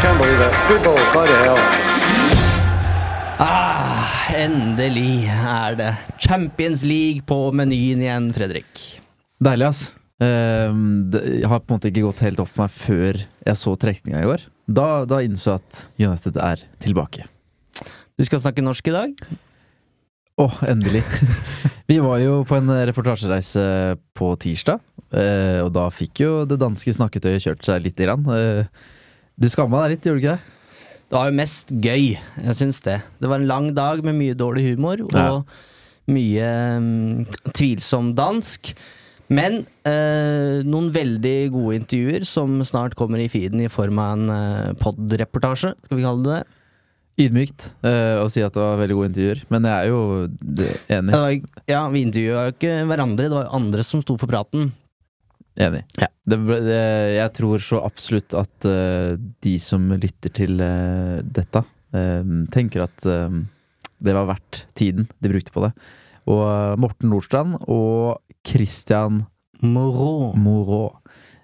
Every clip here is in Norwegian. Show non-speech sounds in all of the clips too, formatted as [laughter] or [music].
Can't believe it. Football, ball. Bloody hell. Ah, endelig er det Champions League på menyen igjen, Fredrik. Deilig, ass. Ehm, det har på en måte ikke gått helt opp for meg før jeg så trekninga i går. Da, da innså jeg at United er tilbake. Du skal snakke norsk i dag? Åh, endelig. [laughs] Vi var jo på en reportasjereise på tirsdag, eh, og da fikk jo det danske snakketøyet kjørt seg lite grann. Du skamma deg litt, gjorde du ikke det? Det var jo mest gøy, jeg syns det. Det var en lang dag med mye dårlig humor og Ja. mye um, tvilsom dansk. Men eh, noen veldig gode intervjuer som snart kommer i feeden i form av en eh, pod-reportasje, skal vi kalle det det. Ydmykt eh, å si at det var veldig gode intervjuer, men jeg er jo enig. Var, ja, vi intervjua jo ikke hverandre, det var andre som sto for praten. Enig. Ja. Det, det, jeg tror så absolutt at uh, de som lytter til uh, dette, uh, tenker at det var verdt tiden de brukte på det. Og Morten Nordstrand og Christian Moreau, Moreau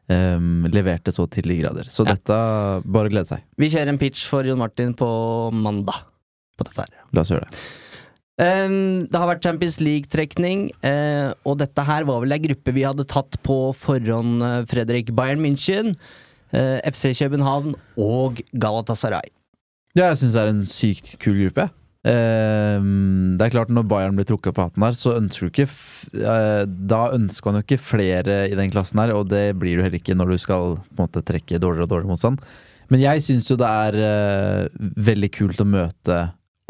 leverte så til de grader. Så Ja. dette Bare glede seg. Vi kjører en pitch for Jon Martin på mandag. På dette her. La oss gjøre det. Ehm, det har vært Champions League-trekning, uh, og dette her var vel ei gruppe vi hadde tatt på forhånd, eh, Fredrik. Bayern München, uh, FC København og Galatasaray. Ja, jeg syns det er en sykt kul gruppe. Eh, det er klart Når Bayern blir trukket på hatten her, så ønsker du ikke eh, Da ønsker man jo ikke flere i den klassen her, og det blir du heller ikke når du skal på en måte trekke dårligere og dårligere motstand. Men jeg syns jo det er eh, veldig kult å møte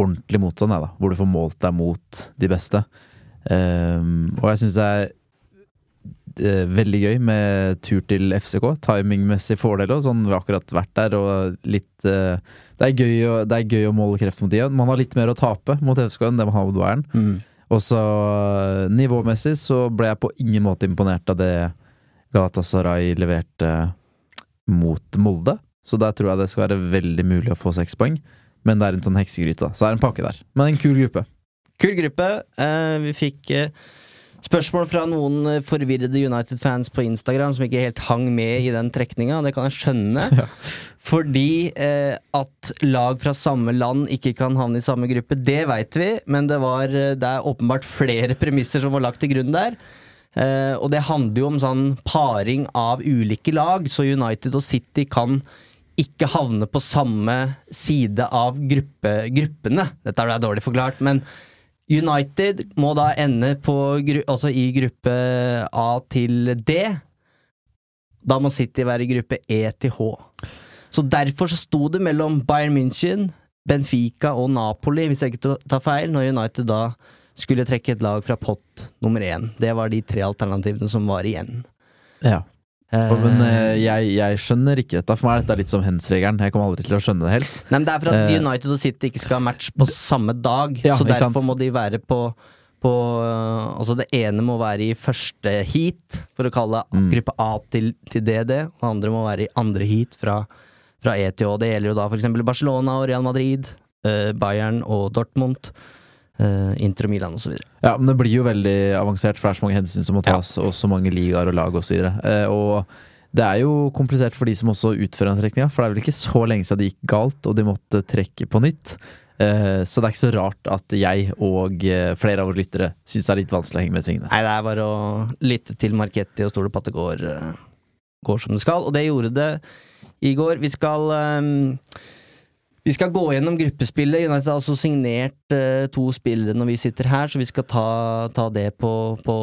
ordentlig motstand, da. Hvor du får målt deg mot de beste. Um, og jeg syns det er eh, veldig gøy med tur til FCK. Timingmessig fordel òg, sånn. Vi har akkurat vært der og litt uh, det, er gøy å, det er gøy å måle kreft mot de. Man har litt mer å tape mot FCK enn det man har mot Bayern. Og så eh, nivåmessig så ble jeg på ingen måte imponert av det Galatasaray leverte mot Molde. Så der tror jeg det skal være veldig mulig å få seks poeng. Men det er en sånn heksegryte, da. Så er det en pakke der. Men en kul gruppe. Kul gruppe. Eh, vi fikk eh, spørsmål fra noen eh, forvirrede United-fans på Instagram som ikke helt hang med i den trekninga. Det kan jeg skjønne. [laughs] Fordi eh, at lag fra samme land ikke kan havne i samme gruppe, det veit vi, men det, var, eh, det er åpenbart flere [laughs] premisser som var lagt til grunn der. Eh, og det handler jo om sånn paring av ulike lag, så United og City kan ikke havne på samme side av gruppe, gruppene. Dette er dårlig forklart, men United må da ende på, altså i gruppe A til D. Da må City være i gruppe E til H. Så derfor så sto det mellom Bayern München, Benfica og Napoli, hvis jeg ikke tar feil, når United da skulle trekke et lag fra pott nummer én. Det var de tre alternativene som var igjen. Ja. Eh, men eh, jeg, jeg skjønner ikke dette. For meg er dette litt som hens-regelen. Jeg kommer aldri til å skjønne det helt. Nei, men Det er for at Eh, United og City ikke skal ha match på samme dag. Ja, så derfor sant? må de være på, på Altså det ene må være i første heat, for å kalle Mm. gruppe A til, til DD. Og det andre må være i andre heat fra, fra E til. Det gjelder jo da f.eks. Barcelona og Real Madrid, Bayern og Dortmund, Inter og Milan osv. Ja, men det blir jo veldig avansert, for det er så mange hensyn som må tas, og så mange ligaer og lag osv. Eh, og Det er jo komplisert for de som også utfører den trekninga, for det er vel ikke så lenge siden det gikk galt og de måtte trekke på nytt. Eh, så det er ikke så rart at jeg og eh, flere av våre lyttere syns det er litt vanskelig å henge med i svingene. Nei, det er bare å lytte til Marketti og stole på at det går, eh, går som det skal. Og det gjorde det i går. Vi skal ehm, vi skal gå gjennom gruppespillet. United har altså signert eh, to spillere når vi sitter her, så vi skal ta, ta det på, på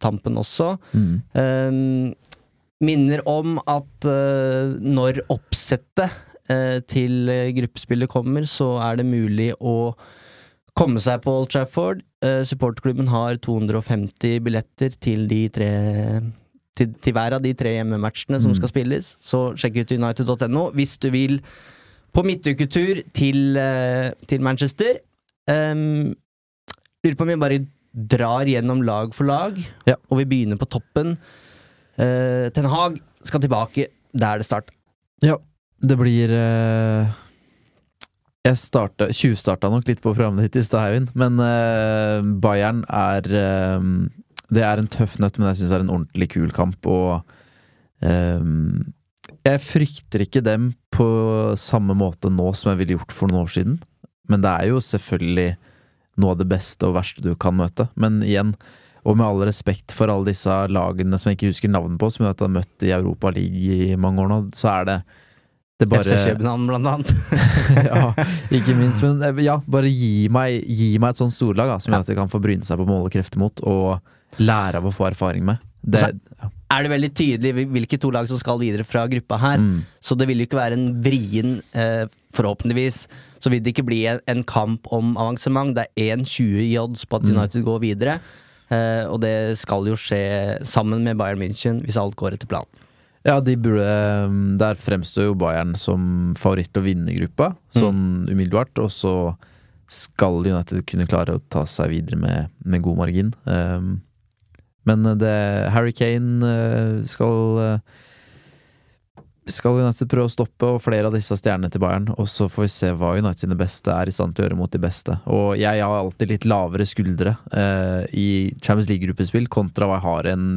tampen også. Mm. Um, minner om at uh, når oppsettet uh, til eh, gruppespillet kommer, så er det mulig å komme seg på Old Trafford. Uh, supporterklubben har 250 billetter til de tre til, til hver av de tre hjemmematchene som Mm. skal spilles, så sjekk ut united.no hvis du vil på midtuketur til, eh, til Manchester. Um, lurer på om vi bare drar gjennom lag for lag, Ja. og vi begynner på toppen. Uh, Ten Hag skal tilbake der det starta. Ja, det blir uh, Jeg starta, tjuvstarta nok litt på programmet ditt i stad, Eivind, men uh, Bayern er Det er en tøff nøtt, men jeg syns det er en ordentlig kul kamp, og eh, Jeg frykter ikke dem på samme måte nå som jeg ville gjort for noen år siden, men det er jo selvfølgelig noe av det beste og verste du kan møte. Men igjen, og med all respekt for alle disse lagene som jeg ikke husker navnet på, som jeg har møtt i Europa League i mange år nå, så er det det bare FC København, blant annet. [laughs] ja, ikke minst. Men eh, ja, bare gi meg, gi meg et sånt storlag da, som gjør at jeg kan få bryne seg på mål og krefter mot, og lære av å få erfaring med. Det, ja. Er det veldig tydelig hvilke to lag som skal videre fra gruppa her. Mm. Så det vil jo ikke være en vrien eh, Forhåpentligvis så vil det ikke bli en, en kamp om avansement. Det er 1,20 i odds på at Mm. United går videre. Eh, og det skal jo skje sammen med Bayern München hvis alt går etter planen. Ja, de burde Der fremstår jo Bayern som favoritt til å vinne gruppa, sånn umiddelbart. Og så skal United kunne klare å ta seg videre med, med god margin. Um, men det Harry Kane eh, skal eh, skal United prøve å stoppe, og flere av disse stjernene til Bayern. Og så får vi se hva United sine beste er i stand til å gjøre mot de beste. Og jeg har alltid litt lavere skuldre eh, i Champions League-gruppespill kontra hva jeg har i en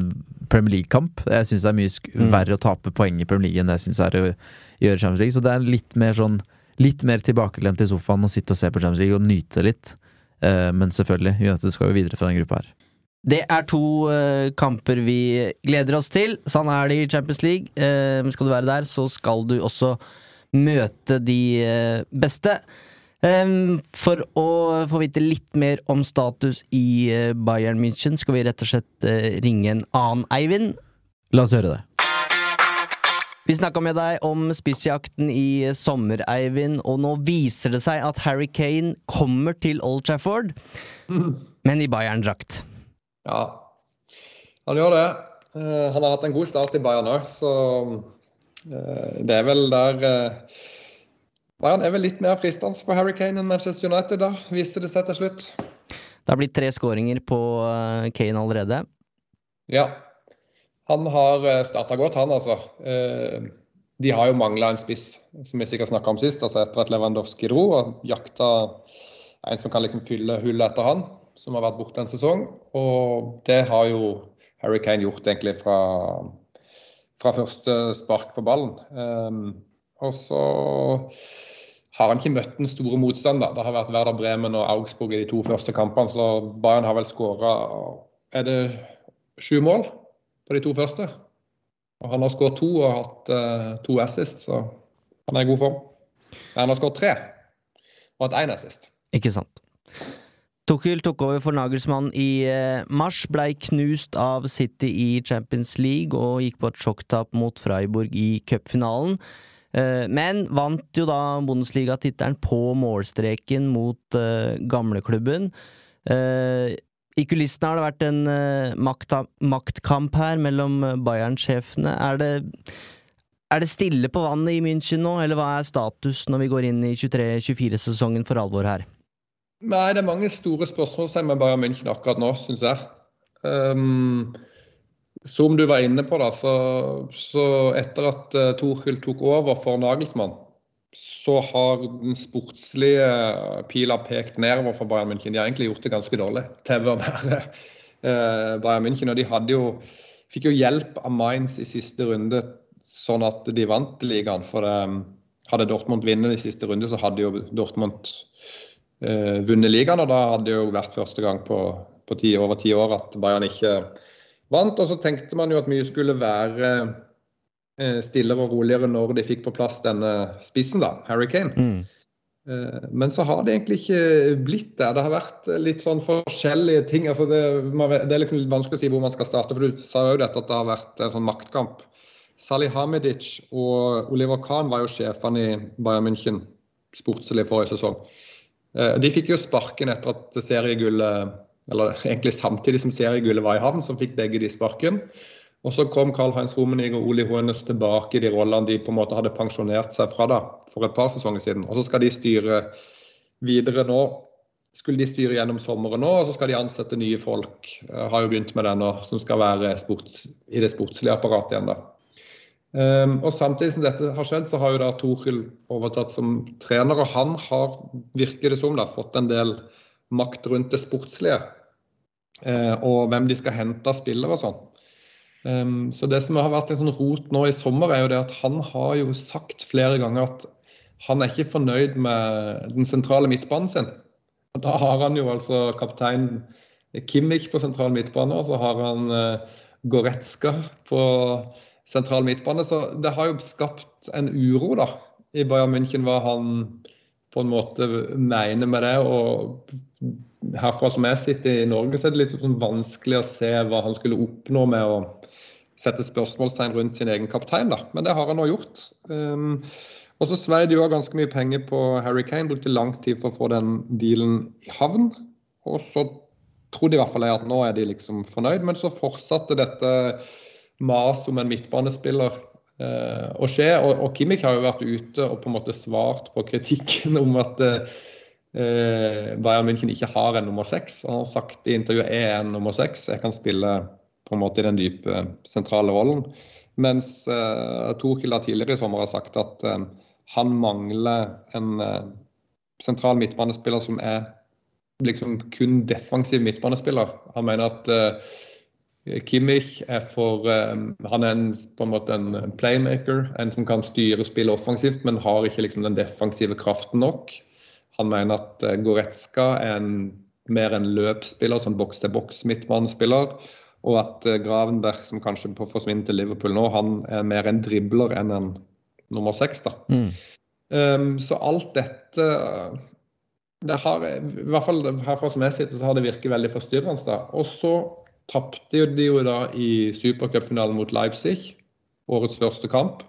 Premier League-kamp. Jeg syns det er mye sk verre å tape poeng i Premier League enn det jeg syns er å gjøre Champions League. Så det er litt mer sånn Litt mer tilbakelent i sofaen og sitte og se på Champions League og nyte litt. Eh, men selvfølgelig, United skal jo videre fra den gruppa her. Det er to uh, kamper vi gleder oss til. Sånn er det i Champions League. Uh, skal du være der, så skal du også møte de uh, beste. Um, for å få vite litt mer om status i Bayern München, skal vi rett og slett ringe en annen Eivind. La oss høre det. Vi snakka med deg om spissjakten i sommer, Eivind, og nå viser det seg at Harry Kane kommer til Old Trafford, men i Bayern-drakt. Ja, han gjør det. Eh, han har hatt en god start i Bayern òg, så eh, det er vel der eh, Bayern er vel litt mer fristende på Harry Kane enn Manchester United, da, viste det seg til slutt. Det har blitt tre skåringer på Kane allerede. Ja. Han har starta godt, han altså. De har jo mangla en spiss, som vi sikkert snakka om sist, altså etter at Lewandowski dro. Og jakta en som kan liksom fylle hullet etter han, som har vært borte en sesong. Og det har jo Harry Kane gjort egentlig fra, fra første spark på ballen. Um, og så har han ikke møtt den store motstander. Det har vært Werder Bremen og Augsburg i de to første kampene, så Bayern har vel skåra Er det sju mål på de to første? Og han har skåret to og hatt uh, to assist, så han er i god form. Men han har skåret tre og hatt én assist. Ikke sant. Tuchel tok over for Nagelsmann i eh, mars, blei knust av City i Champions League og gikk på et sjokktap mot Freiburg i cupfinalen. Eh, men vant jo da Bundesliga-tittelen på målstreken mot eh, gamleklubben. I kulissene har det vært en makta, maktkamp her mellom Bayern-sjefene. Er er det stille på vannet i München nå, eller hva er status når vi går inn i 23-24-sesongen for alvor her? Nei, det er mange store spørsmålstegn med Bayern München akkurat nå, syns jeg. Um, som du var inne på, da, så, så etter at uh, Tuchel tok over for Nagelsmann, så har den sportslige pila pekt nedover for Bayern München. De har egentlig gjort det ganske dårlig til å være uh, Bayern München. Og de hadde jo, fikk jo hjelp av Mainz i siste runde sånn at de vant ligaen. For um, hadde Dortmund vunnet i siste runde, så hadde jo Dortmund vunnet ligaen. Og da hadde det jo vært første gang på, på ti, over ti år at Bayern ikke vant. Og så tenkte man jo at mye skulle være uh, stillere og roligere når de fikk på plass denne spissen, da, Harry Kane. Mm. Men så har det egentlig ikke blitt det. Det har vært litt sånn forskjellige ting. Altså det, det, er liksom vanskelig å si hvor man skal starte. for Du sa jo dette at det har vært en sånn maktkamp Salih Hamidic og Oliver Kahn var jo sjefene i Bayern München sportslig forrige sesong. Eh, de fikk jo sparken etter at seriegullet eller egentlig samtidig som seriegullet var i havn, så fikk begge de sparken. Og så kom Karl-Heinz Romenig og Oli Hoenes tilbake i de rollene de på en måte hadde pensjonert seg fra da, for et par sesonger siden. Og så skal de styre videre nå. Skulle de styre gjennom sommeren nå, og så skal de ansette nye folk. Har jo begynt med det nå, som skal være sports, i det sportslige apparatet igjen. da. Um, og Samtidig som dette har skjedd, så har jo da Torhild overtatt som trener. og Han har, virker det som, da, fått en del makt rundt det sportslige. Uh, og hvem de skal hente av spillere og sånn. Um, så Det som har vært en sånn rot nå i sommer, er jo det at han har jo sagt flere ganger at han er ikke fornøyd med den sentrale midtbanen sin. Og Da har han jo altså kaptein Kimmich på sentral midtbane, og så har han uh, Goretzka på sentral midtbane. Så det har jo skapt en uro da, i Bayern München hva han på en måte mener med det. og Herfra som jeg sitter i Norge, så er det litt sånn vanskelig å se hva han skulle oppnå med å sette spørsmålstegn rundt sin egen kaptein. da, Men det har han nå gjort. Um, og så svei de jo ganske mye penger på Harry Kane, brukte lang tid for å få den dealen i havn. Og så trodde i hvert fall jeg at nå er de liksom fornøyd, men så fortsatte dette mas om en midtbanespiller eh, å skje. Og, og Kimmich har jo vært ute og på en måte svart på kritikken [laughs] om at eh, Bayern München ikke har en nummer seks. Han har sagt i intervjuet er en nummer seks. Jeg kan spille på en måte i den dype, sentrale rollen. Mens eh, Torkild tidligere i sommer har sagt at eh, han mangler en eh, sentral midtbanespiller som er liksom kun defensiv midtbanespiller. Han mener at eh, Kimmich er for um, Han er en, på en måte en playmaker, en som kan styre spillet offensivt, men har ikke liksom den defensive kraften nok. Han mener at uh, Goretzka er en, mer en løpsspiller, som boks-til-boks midtbanespiller. Og at uh, Gravenberg, som kanskje får forsvinne til Liverpool nå, han er mer en dribler enn en nummer seks. Mm. Um, så alt dette det har, i hvert fall herfra som jeg sitter, så har det virket veldig forstyrrende. Og så tapte de jo da i supercupfinalen mot Leipzig, årets første kamp,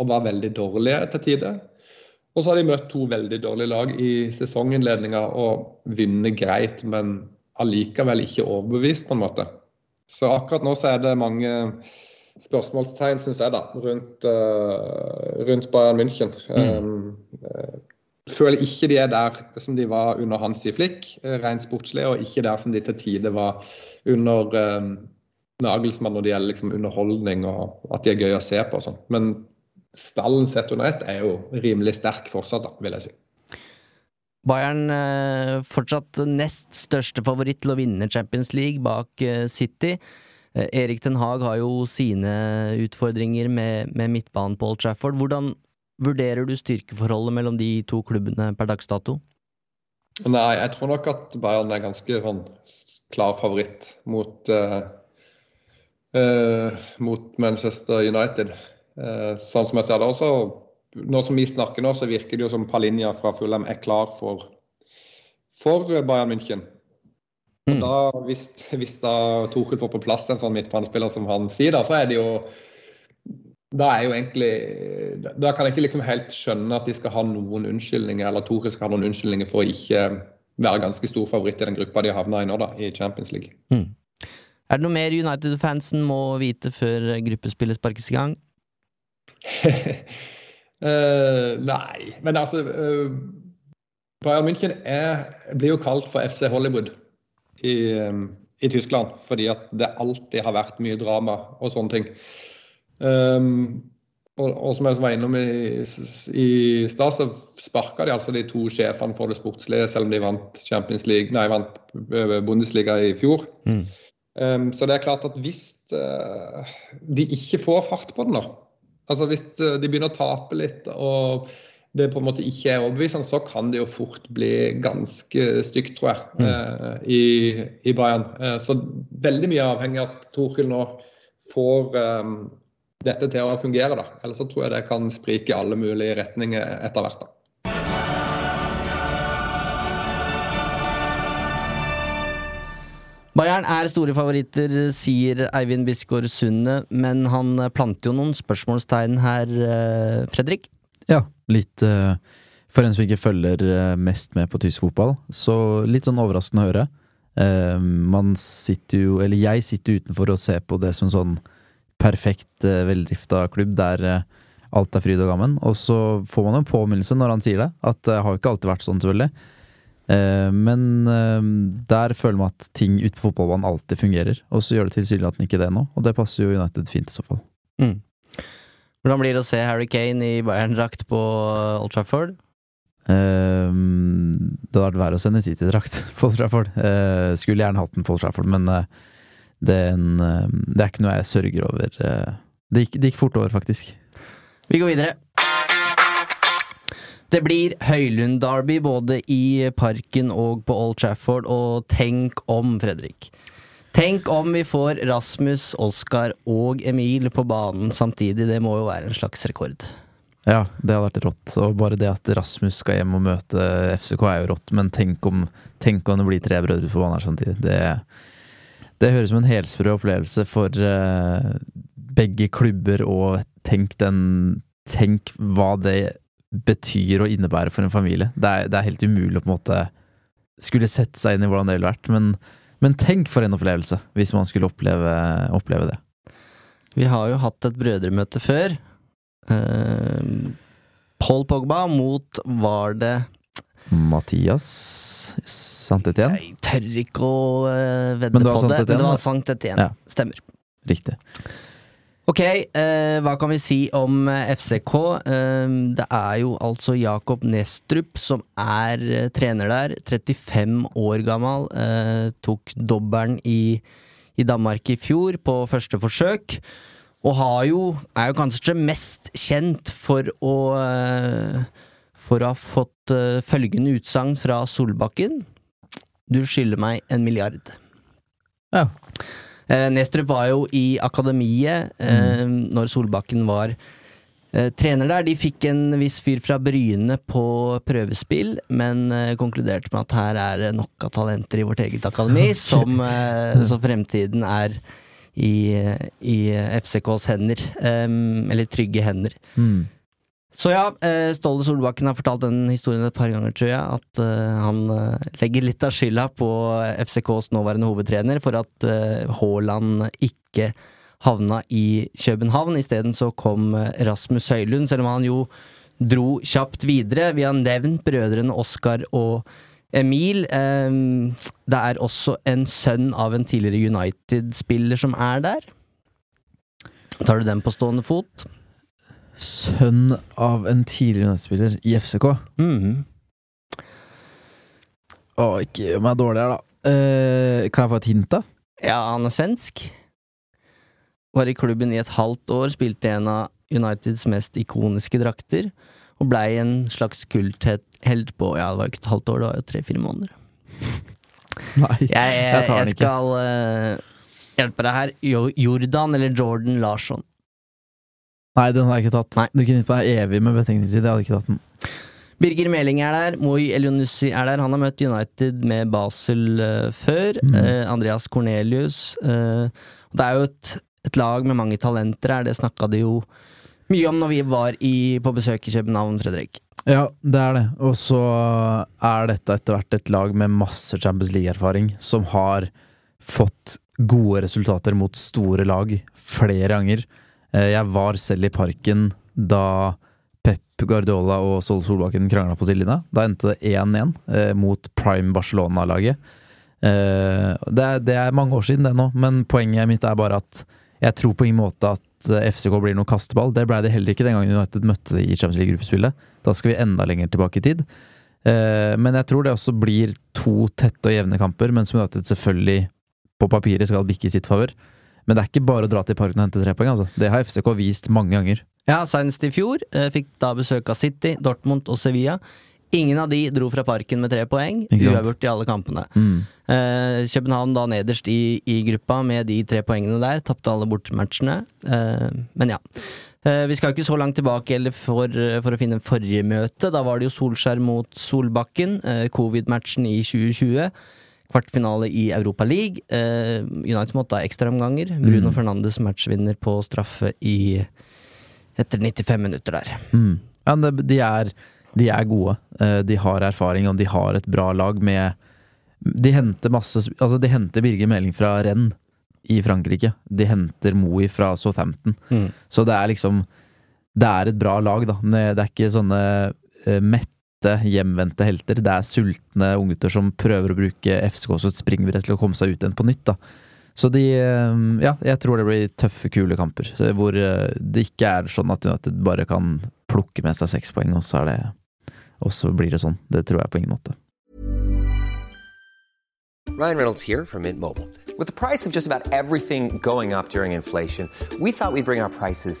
og var veldig dårlige til tider. Og så har de møtt to veldig dårlige lag i sesonginnledninga og vunnet greit, men allikevel ikke overbevist, på en måte. Så akkurat nå så er det mange spørsmålstegn, syns jeg, da, rundt, uh, rundt Bayern München. Mm. Um, føler ikke de er der som de var under Hansi Flick, eh, rent sportslig, og ikke der som de til tider var under eh, Nagelsmann når det gjelder liksom underholdning og at de er gøy å se på. og sånn. Men stallen sett under ett er jo rimelig sterk fortsatt, da, vil jeg si. Bayern eh, fortsatt nest største favoritt til å vinne Champions League bak eh, City. Erik Den Haag har jo sine utfordringer med, med midtbanen på Old Trafford. Hvordan Vurderer du styrkeforholdet mellom de to klubbene per dags dato? Nei, jeg tror nok at Bayern er ganske sånn klar favoritt mot, uh, uh, mot Manchester United. Uh, sånn som jeg ser det også. Nå som vi snakker nå, så virker det jo som Palinja fra Fulham er klar for, for Bayern München. Og Da, hvis, hvis da Torkel får på plass en sånn midtbanespiller som han sier, da, så er det jo da er jo egentlig Da kan jeg ikke liksom helt skjønne at de skal ha noen unnskyldninger, eller Toril skal ha noen unnskyldninger for å ikke være ganske stor favoritt i den gruppa de havna i nå, da, i Champions League. Mm. Er det noe mer United-fansen må vite før gruppespillet sparkes i gang? uh, [laughs] nei, men altså uh, Bayern München er, blir jo kalt for FC Hollywood i, um, i Tyskland, fordi at det alltid har vært mye drama og sånne ting. Um, og, og, som jeg var innom i, i stad, så sparka de altså de to sjefene for det sportslige, selv om de vant Champions League, nei, vant eh, Bundesliga i fjor. Mm. Um, så det er klart at hvis uh, de ikke får fart på den, da, Altså Hvis de begynner å tape litt og det på en måte ikke er overbevisende, så kan det jo fort bli ganske stygt, tror jeg, mm. i, i, Bayern. Så veldig mye avhengig av at Torhild nå får um, dette til å fungere. da. Ellers så tror jeg det kan sprike i alle mulige retninger etter hvert. da. Bayern er store favoritter, sier Eivind Bisgaard Sunde, men han planter jo noen spørsmålstegn her, eh, Fredrik? Ja, litt uh, For en som ikke følger uh, mest med på tysk fotball, så litt sånn overraskende å høre. Man sitter jo, eller jeg sitter utenfor og ser på det som sånn perfekt uh, veldrifta klubb der alt er fryd og gammen. Og så får man jo en påminnelse når han sier det, at det har jo ikke alltid vært sånn, selvfølgelig. Eh, men eh, der føler man at ting ute på fotballbanen alltid fungerer, og så gjør det tilsynelatende ikke det nå, og det passer jo United fint i så fall. Mm. Hvordan blir det å se Harry Kane i Bayern-drakt på Old Trafford? Um, det hadde vært verre å sende City-drakt [laughs] på Old Trafford. Uh, skulle gjerne hatt den på Old Trafford, men uh, det, er en, uh, det, er ikke noe jeg sørger over. Det gikk, det, gikk, fort over, faktisk. Vi går videre. Det blir Høylund-derby både i Parken og på Old Trafford, og tenk om, Fredrik. Tenk om vi får Rasmus, Oskar og Emil på banen samtidig. Det må jo være en slags rekord. Ja, det hadde vært rått. Og bare det at Rasmus skal hjem og møte FCK er jo rått, men tenk om, tenk om det blir tre brødre på banen her samtidig. Det, det høres ut som en helsprø opplevelse for uh, begge klubber, og tenk den Tenk hva det betyr og innebærer for en familie. Det er, det er, helt umulig å på en måte skulle sette seg inn i hvordan det ville vært. Men, men tenk for en opplevelse, hvis man skulle oppleve, oppleve, det. Vi har jo hatt et brødremøte før. Uh, Paul Pogba mot var det Mathias Santetien? Jeg tør ikke å uh, vedde på det, men det var Santetien. Ja. Stemmer. Riktig. Ok, eh, hva kan vi si om eh, FCK? Eh, det er jo altså Jakob Nestrup som er eh, trener der. 35 år gammel. Eh, tok dobbelen i, i, Danmark i fjor på første forsøk. Og har jo, er jo kanskje mest kjent for å eh, For å ha fått følgende utsagn fra Solbakken. Du skylder meg en milliard. Ja. Uh, Nestrup var jo i akademiet uh, mm. når Solbakken var trener der. De fikk en viss fyr fra Bryne på prøvespill, men konkluderte med at her er det nok av talenter i vårt eget akademi, som, [laughs] så fremtiden er i, i FCKs hender. eller trygge hender. Mm. Så ja, eh, Ståle Solbakken har fortalt den historien et par ganger, tror jeg. At uh, han uh, legger litt av skylda på FCKs nåværende hovedtrener for at Haaland ikke havna i København. Isteden så kom Rasmus Høylund, selv om han jo dro kjapt videre. Vi har nevnt brødrene Oskar og Emil. det er også en sønn av en tidligere United-spiller som er der. Tar du den på stående fot? Sønn av en tidligere nettspiller i FCK. Mm. Å, ikke gjør meg dårlig her, da. Eh, kan jeg få et hint, da? Ja, han er svensk. Var i klubben i et halvt år, spilte en av Uniteds mest ikoniske drakter. Og blei en slags kulthelt på Ja, det var jo ikke et halvt år, det var jo tre-fire måneder. [laughs] Nei, jeg, jeg, jeg tar den ikke. Jeg skal uh, hjelpe deg her. Jordan eller Jordan Larsson. Nei, den har jeg ikke tatt. Nei. Du kunne gitt meg evig med betenkningstid. Jeg hadde ikke tatt den. Birger Meling er der. Moi Elionussi er der. Han har møtt United med Basel uh, før. Mm. Uh, Andreas Cornelius. Uh, det er jo et, et, lag med mange talenter her. Det snakka de jo mye om når vi var i, på besøk i København, Fredrik. Ja, det er det. Og så er dette etter hvert et lag med masse Champions League-erfaring, som har fått gode resultater mot store lag flere ganger. Eh, jeg var selv i parken da Pep Guardiola og Sol Solbakken krangla på sidelinja. Da endte det 1-1 eh, mot Prime Barcelona-laget. Eh, det, det, er mange år siden, det nå, men poenget mitt er bare at jeg tror på ingen måte at eh, FCK blir noe kasteball. Det blei det heller ikke den gangen United møtte det i Champions League-gruppespillet. Da skal vi enda lenger tilbake i tid. Eh, men jeg tror det også blir to tette og jevne kamper, men som United selvfølgelig på papiret skal bikke i sitt favør. Men det er ikke bare å dra til parken og hente tre poeng. Altså. Det har FCK vist mange ganger. Ja, senest i fjor. Eh, fikk da besøk av City, Dortmund og Sevilla. Ingen av de dro fra parken med tre poeng. Uavgjort i alle kampene. Mm. Eh, København da nederst i, i gruppa med de tre poengene der. Tapte alle bortematchene. Eh, men ja. Eh, vi skal ikke så langt tilbake eller for, for å finne forrige møte. Da var det jo Solskjær mot Solbakken. Eh, Covid-matchen i 2020. Kvartfinale i Europa League. Eh, United måtte ha ekstraomganger. Bruno Fernandes matchvinner på straffe i etter 95 minutter der. Mm. Ja, de, er, de er gode. Eh, De har erfaring, og de har et bra lag med De henter masse Altså, de henter Birger Meling fra Rennes i Frankrike. De henter Moe fra Southampton. Mm. Så det er liksom Det er et bra lag, da. Det er ikke sånne eh, mette, hjemvendte helter. Det er sultne unggutter som prøver å bruke FCK som et springbrett til å komme seg ut igjen på nytt, da. Så de eh, Ja, jeg tror det blir tøffe, kule kamper. Hvor eh, det ikke er sånn at United bare kan plukke med seg seks poeng, og så det Og så blir det sånn. Det tror jeg på ingen måte. Ryan Reynolds here from Mint Mobile. With the price of just about everything going up during inflation, we thought we'd bring our prices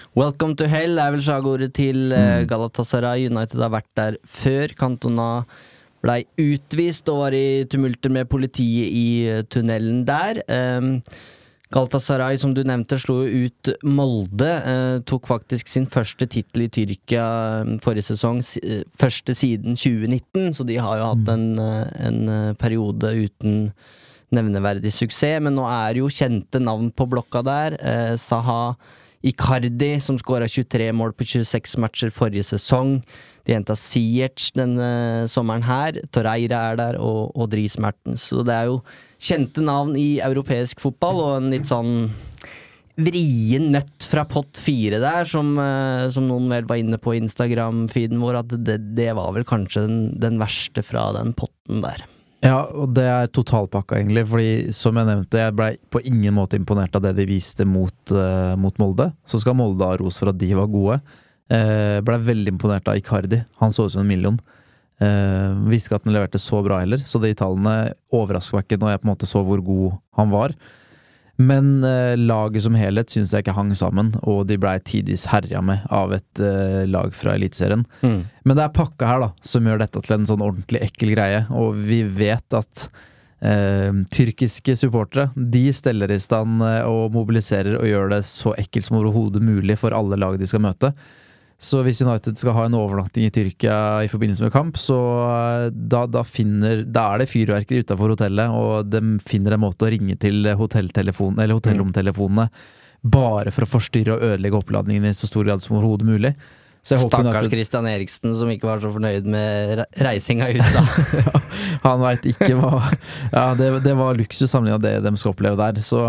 Welcome to hell er vel slagordet til eh, Galatasaray. United har vært der før. Cantona blei utvist og var i tumulter med politiet i eh, tunnelen der. Um, Galatasaray, som du nevnte, slo jo ut Molde. eh, tok faktisk sin første tittel i Tyrkia eh, forrige sesong. første siden 2019, så de har jo hatt en, eh, en eh, periode uten nevneverdig suksess. Men nå er jo kjente navn på blokka der. Saha Icardi, som skåra 23 mål på 26 matcher forrige sesong. De henta Siertz denne sommeren her. Torreira er der, og, og Dries Mertens. Så det er jo kjente navn i europeisk fotball, og en litt sånn vrien nøtt fra pott fire der, som, eh, som noen vel var inne på Instagram-feeden vår, at det, det var vel kanskje den, den verste fra den potten der. Ja, og det er totalpakka, egentlig. Fordi som jeg nevnte, jeg blei på ingen måte imponert av det de viste mot, uh, mot Molde. Så skal Molde ha ros for at de var gode. Uh, blei veldig imponert av Icardi. Han så ut som en million. Uh, visste ikke at han leverte så bra heller, så de tallene overrasker meg ikke når jeg på en måte så hvor god han var. Men eh, laget som helhet syns jeg ikke hang sammen, og de blei tidvis herja med av et eh, lag fra Eliteserien. Men det er pakka her da, som gjør dette til en sånn ordentlig ekkel greie, og vi vet at eh, tyrkiske supportere de steller i stand eh, og mobiliserer og gjør det så ekkelt som overhodet mulig for alle lag de skal møte. Så hvis United skal ha en overnatting i Tyrkia i forbindelse med kamp, så eh, da, da, finner, da er det fyrverkeri utafor hotellet, og de finner en måte å ringe til hotellromtelefonene bare for å forstyrre og ødelegge oppladningen i så stor grad som overhodet mulig. Stakkars Christian Eriksen som ikke var så fornøyd med reisinga i USA. [laughs] ja, han veit ikke hva Ja, det, det var luksus sammenlignet med det de skal oppleve der. Så,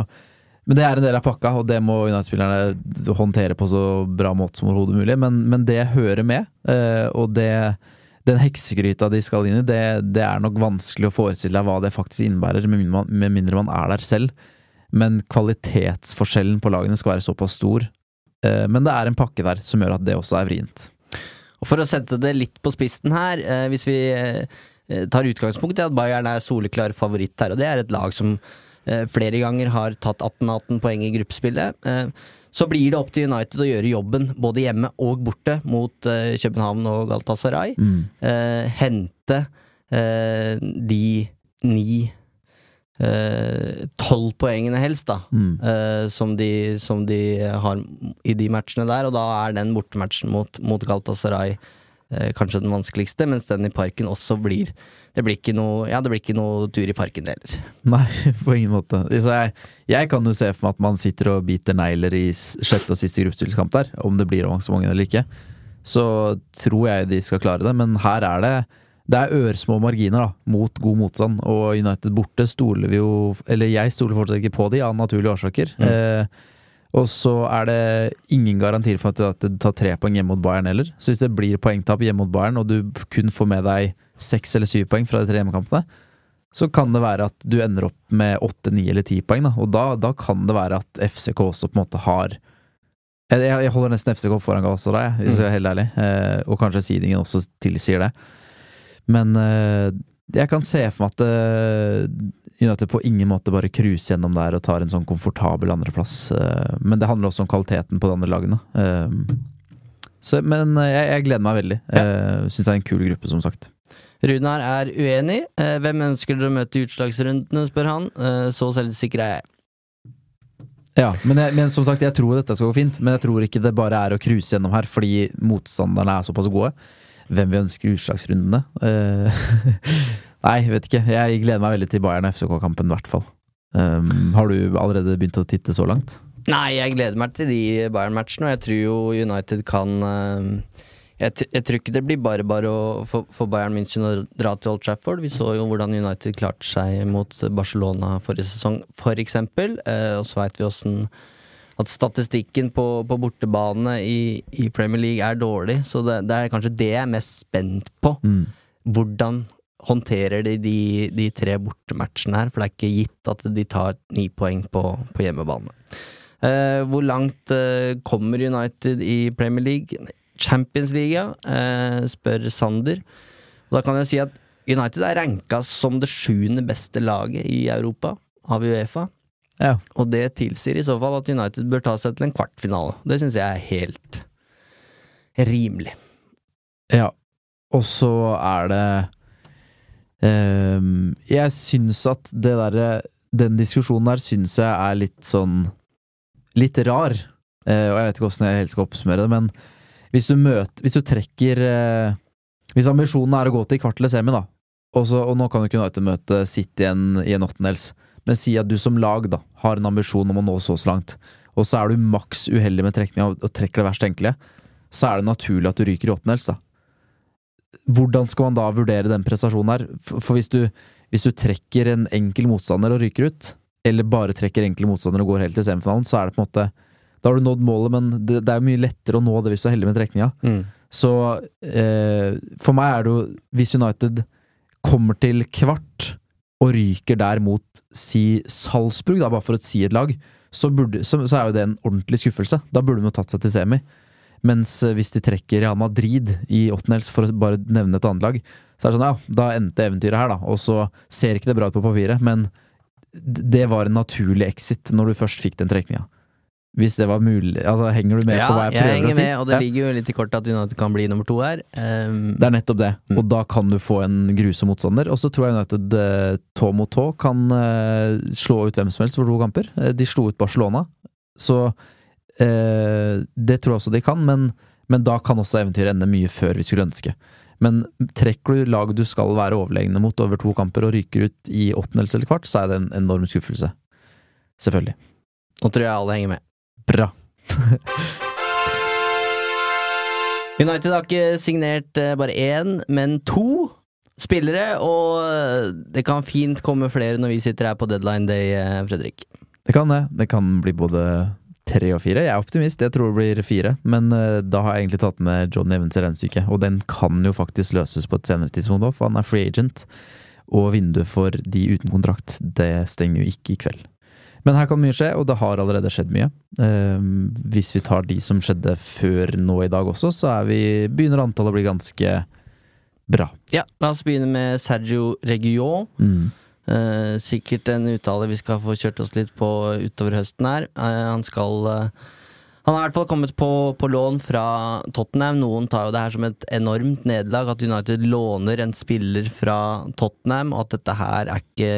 men det er en del av pakka, og det må United-spillerne håndtere på så bra måte som overhodet mulig. Men, men, det hører med, eh, og det den heksegryta de skal inn i, det, det, er nok vanskelig å forestille deg hva det faktisk innebærer, med mindre, man, med mindre man er der selv. Men kvalitetsforskjellen på lagene skal være såpass stor Eh, men det er en pakke der som gjør at det også er vrient. Og For å sette det litt på spissen her, eh, hvis vi tar utgangspunkt i at Bayern er soleklar favoritt her, og det er et lag som flere ganger har tatt 18-18 poeng i gruppespillet, så blir det opp til United å gjøre jobben både hjemme og borte mot København og Galtasaray. Mm. Hente de ni Eh, tolv poengene helst, da, mm. som, de, som, de, har i de matchene der. Og da er den bortematchen mot, mot Galtasaray uh, kanskje den vanskeligste, mens den i parken også blir Det blir ikke noe, ja, det blir ikke noe tur i parken, heller. [laughs] Nei, på ingen måte. Så jeg, jeg, kan jo se for meg at man sitter og biter negler i sjette og siste gruppespillskamp der, om det blir avansement eller ikke. Så tror jeg de skal klare det, men her er det det er ørsmå marginer da, mot god motstand, og United borte stoler vi jo Eller jeg stoler fortsatt ikke på de, av naturlige årsaker. Mm. Eh, og så er det ingen garantier for at du tar tre poeng hjemme mot Bayern heller. Så hvis det blir poengtap hjemme mot Bayern, og du kun får med deg seks eller syv poeng fra de tre hjemmekampene, så kan det være at du ender opp med åtte, ni eller ti poeng. Da. Og da, da, kan det være at FCK også på en måte har Jeg, jeg holder nesten FCK foran Galatasaray, hvis jeg er helt ærlig. Eh, og kanskje seedingen også tilsier det. Men uh, jeg kan se for meg at uh, United på ingen måte bare cruiser gjennom der og tar en sånn komfortabel andreplass. Uh, men det handler også om kvaliteten på de andre lagene. Så, men jeg, jeg, gleder meg veldig. Ja. Syns det er en kul gruppe, som sagt. Runar er uenig. hvem ønsker dere å møte i utslagsrundene, spør han. så selvsikker er jeg. Ja, men, jeg, men, som sagt, jeg tror dette skal gå fint. Men jeg tror ikke det bare er å cruise gjennom her fordi motstanderne er såpass gode hvem vi ønsker utslagsrundene. Uh, [laughs] nei, vet ikke. Jeg gleder meg veldig til Bayern FCK-kampen, i hvert fall. Um, har du allerede begynt å titte så langt? Nei, jeg gleder meg til de Bayern-matchene, og jeg tror jo United kan uh, jeg, jeg, tror ikke det blir bare bare å, for, Bayern München å dra til Old Trafford. Vi så jo hvordan United klarte seg mot Barcelona forrige sesong, for eksempel. Uh, og så veit vi åssen at statistikken på, på bortebane i, i, Premier League er dårlig. Så det, det, er kanskje det jeg er mest spent på. Mm. Hvordan håndterer de, de de, tre bortematchene her? For det er ikke gitt at de tar ni poeng på, på hjemmebane. Eh, hvor langt eh, kommer United i Premier League? Champions League, eh, spør Sander. Og da kan jeg si at United er ranka som det sjuende beste laget i Europa av Uefa. Ja. Og det tilsier i så fall at United bør ta seg til en kvartfinale. Det syns jeg er helt rimelig. Ja, og så er det um, Jeg syns at det derre Den diskusjonen der syns jeg er litt sånn Litt rar. Uh, og jeg vet ikke åssen jeg helt skal oppsummere det, men hvis du møter Hvis du trekker uh, Hvis ambisjonen er å gå til kvart eller semi, da, og, så, og nå kan jo ikke United møte City igjen i en åttendels men si at du som lag da, har en ambisjon om å nå så langt, og så er du maks uheldig med trekninga og trekker det verst tenkelige, så er det naturlig at du ryker i åttendels. Hvordan skal man da vurdere den prestasjonen her? For hvis du, hvis du trekker en enkel motstander og ryker ut, eller bare trekker enkle motstandere og går helt til semifinalen, så er det på en måte Da har du nådd målet, men det, det er mye lettere å nå det hvis du er heldig med trekninga. Mm. Så eh, for meg er det jo Hvis United kommer til kvart og ryker der mot si Salzburg, da, bare for å si et lag, så, burde, så, så er jo det en ordentlig skuffelse. Da burde de jo tatt seg til semi. Mens eh, hvis de trekker Real Madrid i åttendels, for å bare nevne et annet lag, så er det sånn ja, da endte eventyret her, da. Og så ser ikke det bra ut på papiret, men det var en naturlig exit når du først fikk den trekninga. Hvis det var mulig Altså, Henger du med ja, på hva jeg prøver jeg å si? Med, og det ja. ligger jo litt i kortet at United kan bli nummer to her. Um, det er nettopp det, mm. og da kan du få en grusom motstander. Og så tror jeg United uh, tå mot tå kan uh, slå ut hvem som helst for to kamper. Uh, de slo ut Barcelona, så det tror jeg også de kan, men Men da kan også eventyret ende mye før vi skulle ønske. Men trekker du laget du skal være overlegne mot over to kamper og ryker ut i åttendels eller kvart, så er det en enorm skuffelse. Selvfølgelig. Nå tror jeg alle henger med. Bra. [laughs] United har ikke signert eh, bare én, men to spillere, og eh, det kan fint komme flere når vi sitter her på deadline day, eh, Fredrik. Det kan det. Det kan bli både tre og fire. Jeg er optimist, jeg tror det blir fire. Men da har jeg egentlig tatt med John Evans i regnestykket, og den kan jo faktisk løses på et senere tidspunkt òg, for han er free agent. Og vinduet for de uten kontrakt, det stenger jo ikke i kveld. Men her kan mye skje, og det har allerede skjedd mye. Uh, hvis vi tar de som skjedde før nå i dag også, så vi, begynner antallet å bli ganske bra. Ja, la oss begynne med Sergio Reguillon. Mm. Eh, sikkert en uttale vi skal få kjørt oss litt på utover høsten her. Eh, han skal eh, Han har i hvert fall kommet på, på, lån fra Tottenham. Noen tar jo det her som et enormt nederlag, at United låner en spiller fra Tottenham, og at dette her er ikke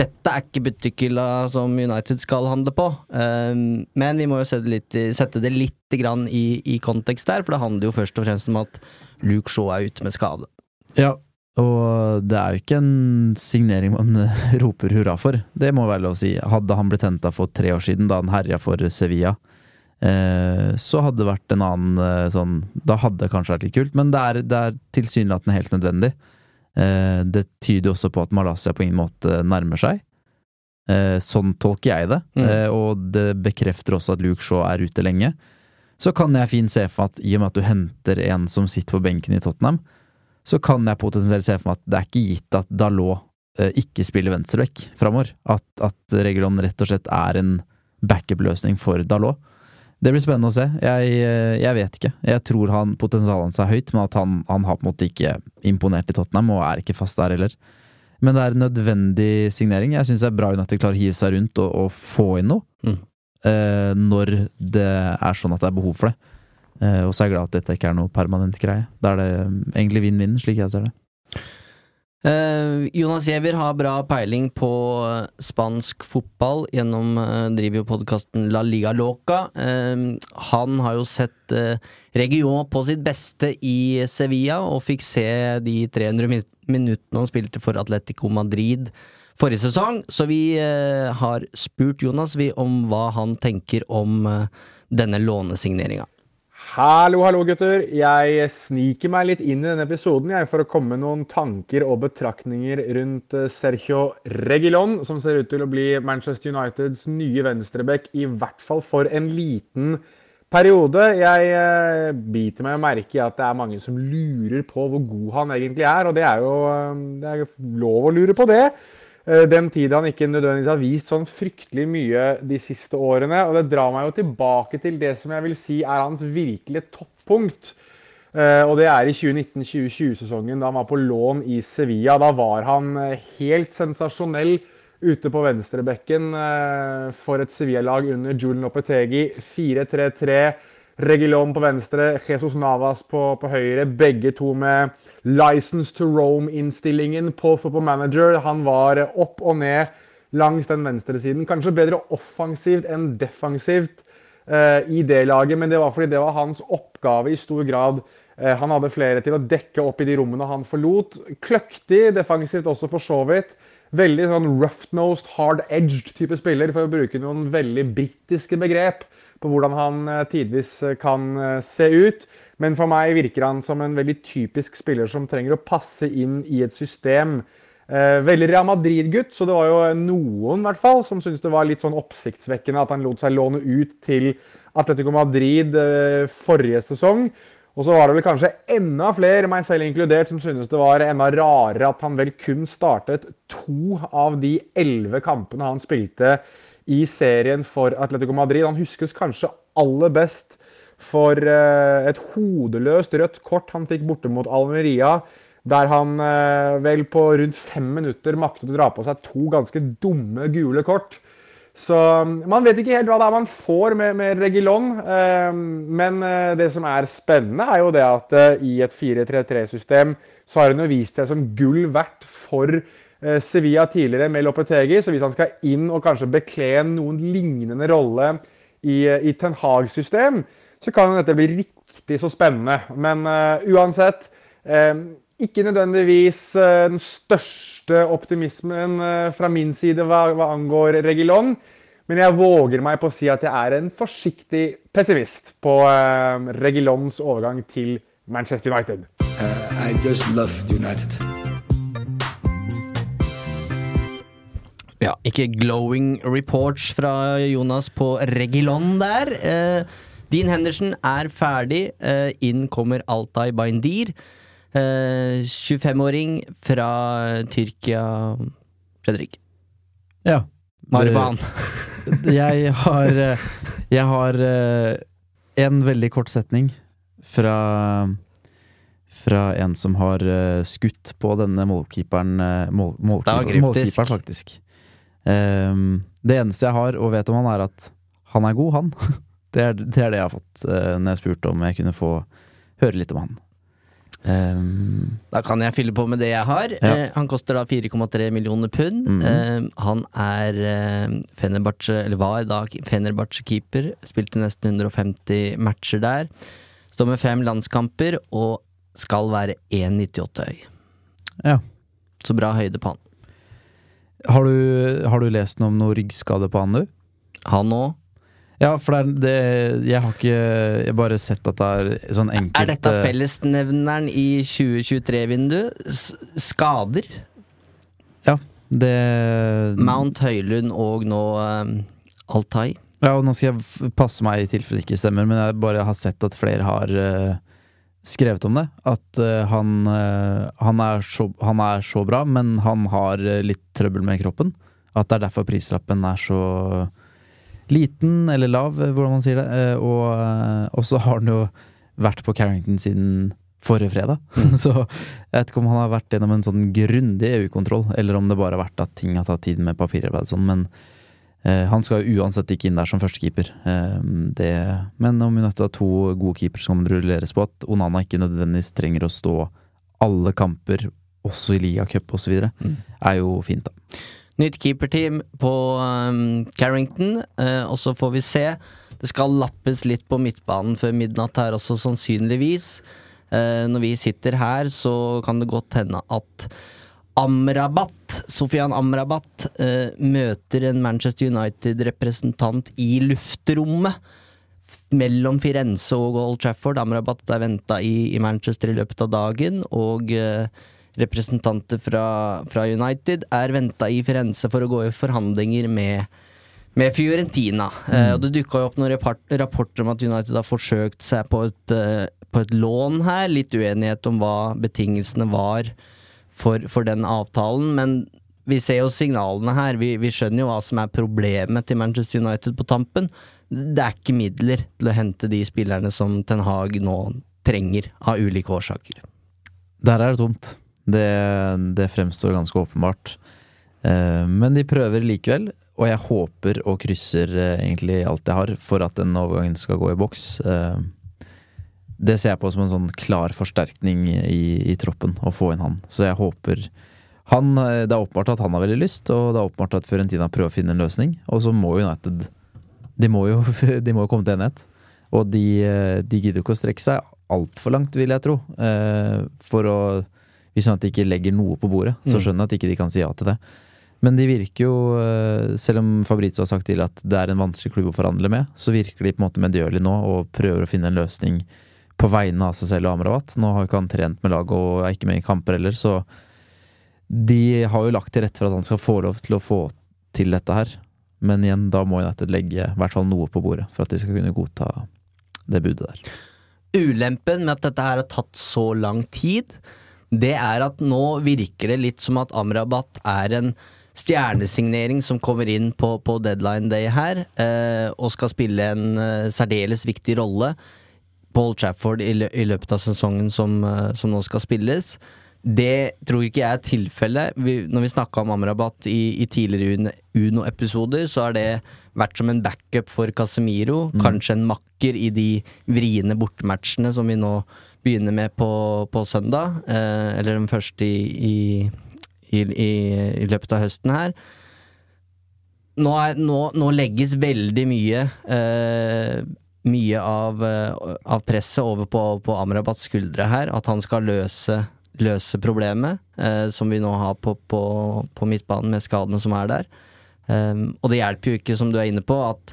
dette er ikke butikkhylla som United skal handle på. Um, men vi må jo sette, litt, sette det litt i, i, kontekst der, for det handler jo først og fremst om at Luke Shaw er ute med skade. Ja, og det er jo ikke en signering man [laughs] roper hurra for, det må være lov å si. Hadde han blitt henta for tre år siden, da han herja for Sevilla, eh, så hadde det vært en annen eh, sånn Da hadde det kanskje vært litt kult, men det er, det er tilsynelatende helt nødvendig. Eh, det tyder også på at Malaysia på ingen måte nærmer seg. Eh, sånn tolker jeg det, mm. Eh, og det bekrefter også at Luke Shaw er ute lenge. Så kan jeg fint se for meg at i og med at du henter en som sitter på benken i Tottenham, så kan jeg potensielt se for meg at det er ikke gitt at Dalot ikke spiller venstreback framover. At, at Regulon rett og slett er en backup-løsning for Dalot. Det blir spennende å se. Jeg, eh, jeg, vet ikke. Jeg tror han potensialet hans er høyt, men at han, han, har på en måte ikke imponert i Tottenham, og er ikke fast der heller. Men det er en nødvendig signering. Jeg syns det er bra at de klarer å hive seg rundt og, og få inn noe. Mm. Eh, når det er sånn at det er behov for det. Eh, og så er jeg glad at dette ikke er noe permanent greie. Da er det um, egentlig vinn-vinn, slik jeg ser det. Uh, Jonas Giæver har bra peiling på spansk fotball gjennom uh, driver jo podkasten La Liga Loca. han har jo sett Region på sitt beste i Sevilla, og fikk se de 300 min minuttene han spilte for Atletico Madrid forrige sesong. Så vi har spurt Jonas vi om hva han tenker om denne lånesigneringa. Hallo, hallo, gutter. Jeg sniker meg litt inn i denne episoden jeg, for å komme med noen tanker og betraktninger rundt eh, Sergio Regilon, som ser ut til å bli Manchester Uniteds nye venstreback, i hvert fall for en liten periode. Jeg eh, biter meg merke i at det er mange som lurer på hvor god han egentlig er, og det er jo eh, det er lov å lure på det. Eh, den tida han ikke nødvendigvis har vist sånn fryktelig mye de siste årene. Og det drar meg jo tilbake til det som jeg vil si er hans virkelige toppunkt. Eh, og det er i 2019-2020-sesongen, da han var på lån i Sevilla. Da var han eh, helt sensasjonell ute på venstrebekken for et Sevilla-lag under Julen Lopetegi. 4-3-3. Regilon på venstre, Jesus Navas på, på høyre. Begge to med License to Rome-innstillingen på Football Manager. Han var opp og ned langs den venstresiden. Kanskje bedre offensivt enn defensivt eh, i det laget, men det var fordi det var hans oppgave i stor grad. Eh, han hadde flere til å dekke opp i de rommene han forlot. Kløktig defensivt også, for så vidt. Veldig sånn rough-nosed, hard-edged type spiller, for å bruke noen veldig britiske begrep på hvordan han uh, tidvis kan se ut. Men for meg virker han som en veldig typisk spiller som trenger å passe inn i et system. Eh, veldig Real Madrid-gutt, så det var jo noen hvert fall, som syntes det var litt sånn oppsiktsvekkende at han lot seg låne ut til Atletico Madrid eh, forrige sesong. Og så var det vel kanskje enda flere, meg selv inkludert, som syntes det var enda rarere at han vel kun startet to av de elleve kampene han spilte i serien for Atletico Madrid. Han huskes kanskje aller best for eh, et hodeløst rødt kort han fikk borte mot Almeria. Der han eh, vel på rundt fem minutter maktet å dra på seg to ganske dumme gule kort. Så mm, man vet ikke helt hva det er man får med, med Regilon. Eh, men det som er spennende, er jo det at i et 4-3-3-system så har han jo vist seg som gull verdt for Sevilla tidligere med Lopetegi. Så hvis han skal inn og kanskje bekle noen lignende rolle i, i Ten Hag-system, så kan dette bli riktig så spennende. Men uh, uansett uh, Ikke nødvendigvis uh, den største optimismen fra min side hva, hva angår Regilon. Men jeg våger meg på å si at jeg er en forsiktig pessimist på Regilons overgang til Manchester United. I just love United. Ja, ikke glowing reports fra Jonas på Regilon der. Eh, Dean Henderson er ferdig. Eh, inn kommer Altai Baindir. Eh, 25-åring fra Tyrkia. Fredrik. Ja. Marban. [laughs] jeg har Jeg har eh, en veldig kort setning fra fra en som har uh, skutt på denne målkeeperen mål, målkeeper, Målkeeperen, faktisk. Um, det eneste jeg har og vet om han, er at han er god, han. [laughs] det, er, det, er, det jeg har fått uh, når jeg spurte om jeg kunne få høre litt om han. Um, da kan jeg fylle på med det jeg har. Ja. Uh, han koster da 4,3 millioner pund. Mm -hmm. uh, han er uh, Fenerbahce, eller var da Fenerbahçe-keeper. Spilte nesten 150 matcher der. Står med fem landskamper og skal være 1,98 høy. Ja. Så bra høyde på han. Har du, har du lest noe om noe ryggskade på han, du? Han òg. Ja, for det er det Jeg har ikke Jeg har bare sett at det er sånn enkelt Er dette fellesnevneren i 2023-vinduet? Skader? Ja, det Mount Høylund og nå um, Altai? Ja, og nå skal jeg passe meg i tilfelle det ikke stemmer, men jeg bare har sett at flere har uh, skrevet om det. At uh, han, uh, han, er så, han, er så, bra, men han har uh, litt trøbbel med kroppen. At det er derfor prislappen er så liten, eller lav, hvordan man sier det. og så har han jo vært på Carrington siden forrige fredag. Mm. [laughs] så jeg vet ikke om han har vært gjennom en sånn grundig EU-kontroll, eller om det bare har vært at ting har tatt tid med papirarbeid og sånn, men Eh, han skal jo uansett ikke inn der som førstekeeper. Det, men om United har to gode keepere som kan rulleres på, at Onana ikke nødvendigvis trenger å stå alle kamper, også i ligacup osv., mm. er jo fint, da. Nytt keeperteam på um, Carrington, uh, og så får vi se. Det skal lappes litt på midtbanen før midnatt her også, sannsynligvis. når vi sitter her, så kan det godt hende at Amrabat, Sofian Amrabat, uh, møter en Manchester United-representant i luftrommet mellom Firenze og Old Trafford. Amrabat er venta i, i, Manchester i løpet av dagen, og uh, representanter fra, fra, United er venta i Firenze for å gå i forhandlinger med, med Fiorentina. Mm. Uh, og Det dukka opp noen rapporter om at United har forsøkt seg på et, på et lån her. Litt uenighet om hva betingelsene var for, for den avtalen, men vi ser jo signalene her. Vi, vi, skjønner jo hva som er problemet til Manchester United på tampen. Det er ikke midler til å hente de spillerne som Ten Hag nå trenger, av ulike årsaker. Der er det tomt. Det, det fremstår ganske åpenbart. Eh, men de prøver likevel, og jeg håper og krysser eh, egentlig alt jeg har for at den overgangen skal gå i boks. Eh, det ser jeg på som en sånn klar forsterkning i, i troppen, å få inn han. Så jeg håper han, Det er åpenbart at han har veldig lyst, og det er åpenbart at Fiorentina prøver å finne en løsning. Og så må United De må jo, [laughs] de må komme til enighet. Og de, de gidder ikke å strekke seg altfor langt, vil jeg tro. Eh, for å Hvis de ikke legger noe på bordet, så mm. skjønner jeg at ikke de kan si ja til det. Men de virker jo, eh, selv om Fabrizio har sagt til at det er en vanskelig klubb å forhandle med, så virker de på en måte medgjørlig nå og prøver å finne en løsning på vegne av seg selv og Amrabat. Nå har jo ikke han trent med laget og er ikke med i kamper heller, så de har jo lagt til rette for at han skal få lov til å få til dette her. Men igjen, da må United legge i hvert fall noe på bordet for at de skal kunne godta det budet der. Ulempen med at dette her har tatt så lang tid, det er at nå virker det litt som at Amrabat er en stjernesignering som kommer inn på, på deadline day her, eh, og skal spille en eh, særdeles viktig rolle Paul Trafford i, i, løpet av sesongen som, uh, som, nå skal spilles. Det tror ikke jeg er tilfellet. Når vi snakka om Amrabat i, i tidligere Uno-episoder, så har det vært som en backup for Casemiro. Mm. Kanskje en makker i de vriene bortematchene som vi nå begynner med på, på søndag. Eh, eller den første i, i, i, løpet av høsten her. Nå, er, nå, nå legges veldig mye eh, mye av, eh, av presset over på, på Amrabats skuldre her. At han skal løse, løse problemet eh, som vi nå har på, på, på midtbanen med skadene som er der. Um, og det hjelper jo ikke, som du er inne på, at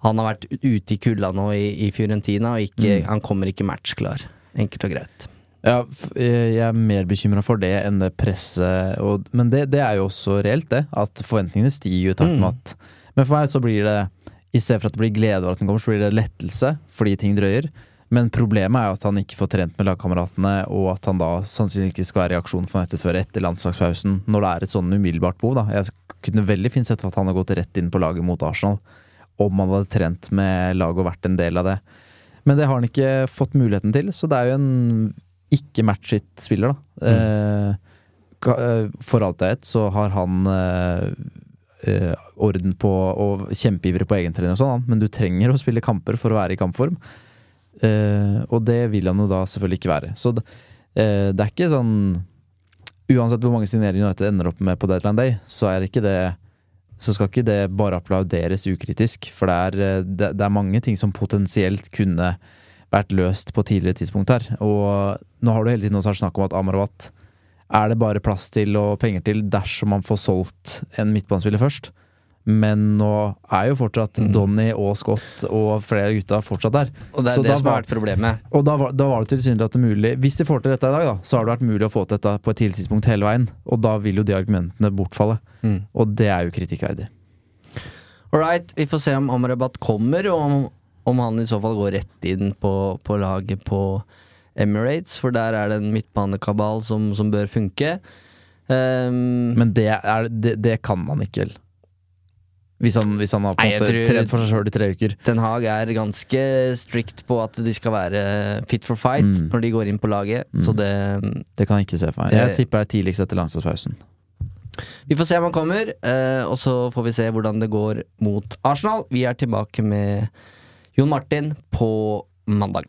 han har vært ute i kulda nå i, i Fiorentina, og ikke, Mm. han kommer ikke matchklar. Enkelt og greit. Ja, jeg jeg er mer bekymra for det enn det presset. Og, men det, det er jo også reelt, det. At forventningene stiger i takt med Mm. at Men for meg så blir det I stedet for at det blir glede over at den kommer, så blir det lettelse fordi ting drøyer. Men problemet er jo at han ikke får trent med lagkameratene, og at han da sannsynligvis ikke skal være i aksjon for United før etter landslagspausen, når det er et sånn umiddelbart behov. da Jeg kunne veldig fint sett for at han har gått rett inn på laget mot Arsenal, om han hadde trent med laget og vært en del av det. Men det har han ikke fått muligheten til, så det er jo en ikke matchfit spiller, da. Mm. eh, for alt jeg vet, så har han eh, eh, orden på og kjempeivrig på egentrening og sånn, men du trenger å spille kamper for å være i kampform. Uh, og det vil han jo da selvfølgelig ikke være. Så det, eh, det er ikke sånn Uansett hvor mange signeringer United ender opp med på deadline day, så er ikke det så skal ikke det bare applauderes ukritisk, for det er, eh, det, det er mange ting som potensielt kunne vært løst på tidligere tidspunkt her. Og nå har du hele tiden også snakk om at Amrabat er det bare plass til og penger til dersom man får solgt en midtbanespiller først. Men nå er jo fortsatt Donny og Scott og flere gutta fortsatt der. Mm. Og det er Så det som har vært problemet. og da var, da var det tilsynelatende mulig Hvis de får til dette i dag, da, så har det vært mulig å få til dette på et tidlig tidspunkt hele veien. Og da vil jo de argumentene bortfalle. Mm. Og det er jo kritikkverdig. All right, vi får se om Amrabat kommer, og om, om han i så fall går rett inn på, på laget på Emirates, for der er det en midtbanekabal som, som bør funke. Um, Men det, er, det, det kan han ikke, vel? Hvis han, hvis han har på en måte trent for seg sjøl i tre uker. Den Haag er ganske strict på at de skal være fit for fight Mm. når de går inn på laget, så det Det kan jeg ikke se for meg. Jeg tipper det er tidligst etter landslagspausen. Vi får se om han kommer, eh, og så får vi se hvordan det går mot Arsenal. Vi er tilbake med Jon Martin på mandag.